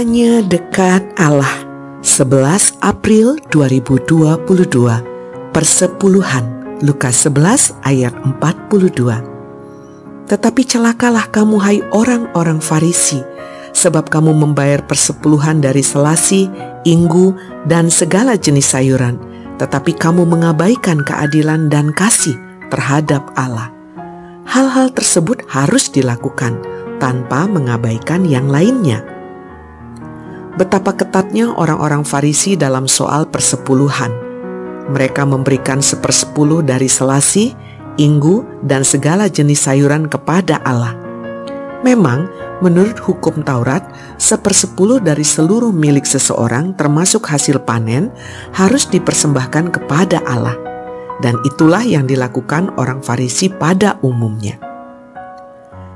Hanya dekat Allah 11 April 2022 Persepuluhan Lukas 11 ayat 42 Tetapi celakalah kamu hai orang-orang Farisi sebab kamu membayar persepuluhan dari selasi, inggu, dan segala jenis sayuran tetapi kamu mengabaikan keadilan dan kasih terhadap Allah. Hal-hal tersebut harus dilakukan tanpa mengabaikan yang lainnya. Betapa ketatnya orang-orang Farisi dalam soal persepuluhan. Mereka memberikan sepersepuluh dari selasi, inggu, dan segala jenis sayuran kepada Allah. Memang, menurut hukum Taurat, sepersepuluh dari seluruh milik seseorang termasuk hasil panen harus dipersembahkan kepada Allah. Dan itulah yang dilakukan orang Farisi pada umumnya.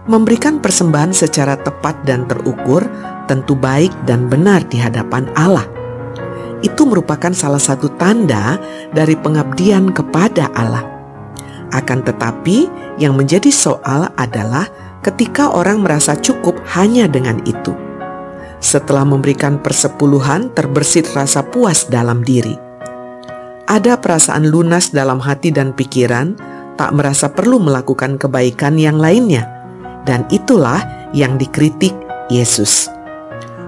Memberikan persembahan secara tepat dan terukur tentu baik dan benar di hadapan Allah. Itu merupakan salah satu tanda dari pengabdian kepada Allah. Akan tetapi, yang menjadi soal adalah ketika orang merasa cukup hanya dengan itu. Setelah memberikan persepuluhan, terbersit rasa puas dalam diri. Ada perasaan lunas dalam hati dan pikiran, tak merasa perlu melakukan kebaikan yang lainnya, dan itulah yang dikritik Yesus.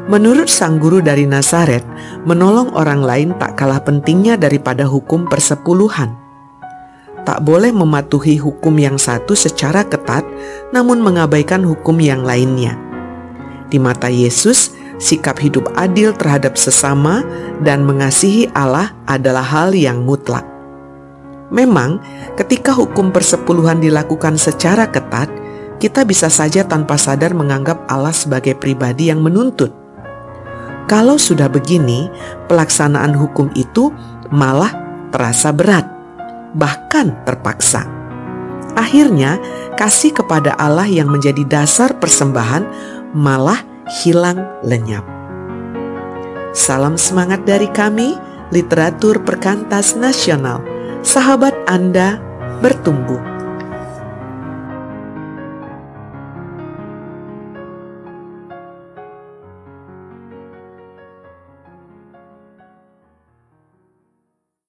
Menurut sang guru dari Nazaret, menolong orang lain tak kalah pentingnya daripada hukum persepuluhan tak boleh mematuhi hukum yang satu secara ketat, namun mengabaikan hukum yang lainnya. Di mata Yesus, sikap hidup adil terhadap sesama dan mengasihi Allah adalah hal yang mutlak. Memang, ketika hukum persepuluhan dilakukan secara ketat, kita bisa saja tanpa sadar menganggap Allah sebagai pribadi yang menuntut. Kalau sudah begini, pelaksanaan hukum itu malah terasa berat bahkan terpaksa. Akhirnya, kasih kepada Allah yang menjadi dasar persembahan malah hilang lenyap. Salam semangat dari kami, literatur perkantas nasional. Sahabat Anda bertumbuh.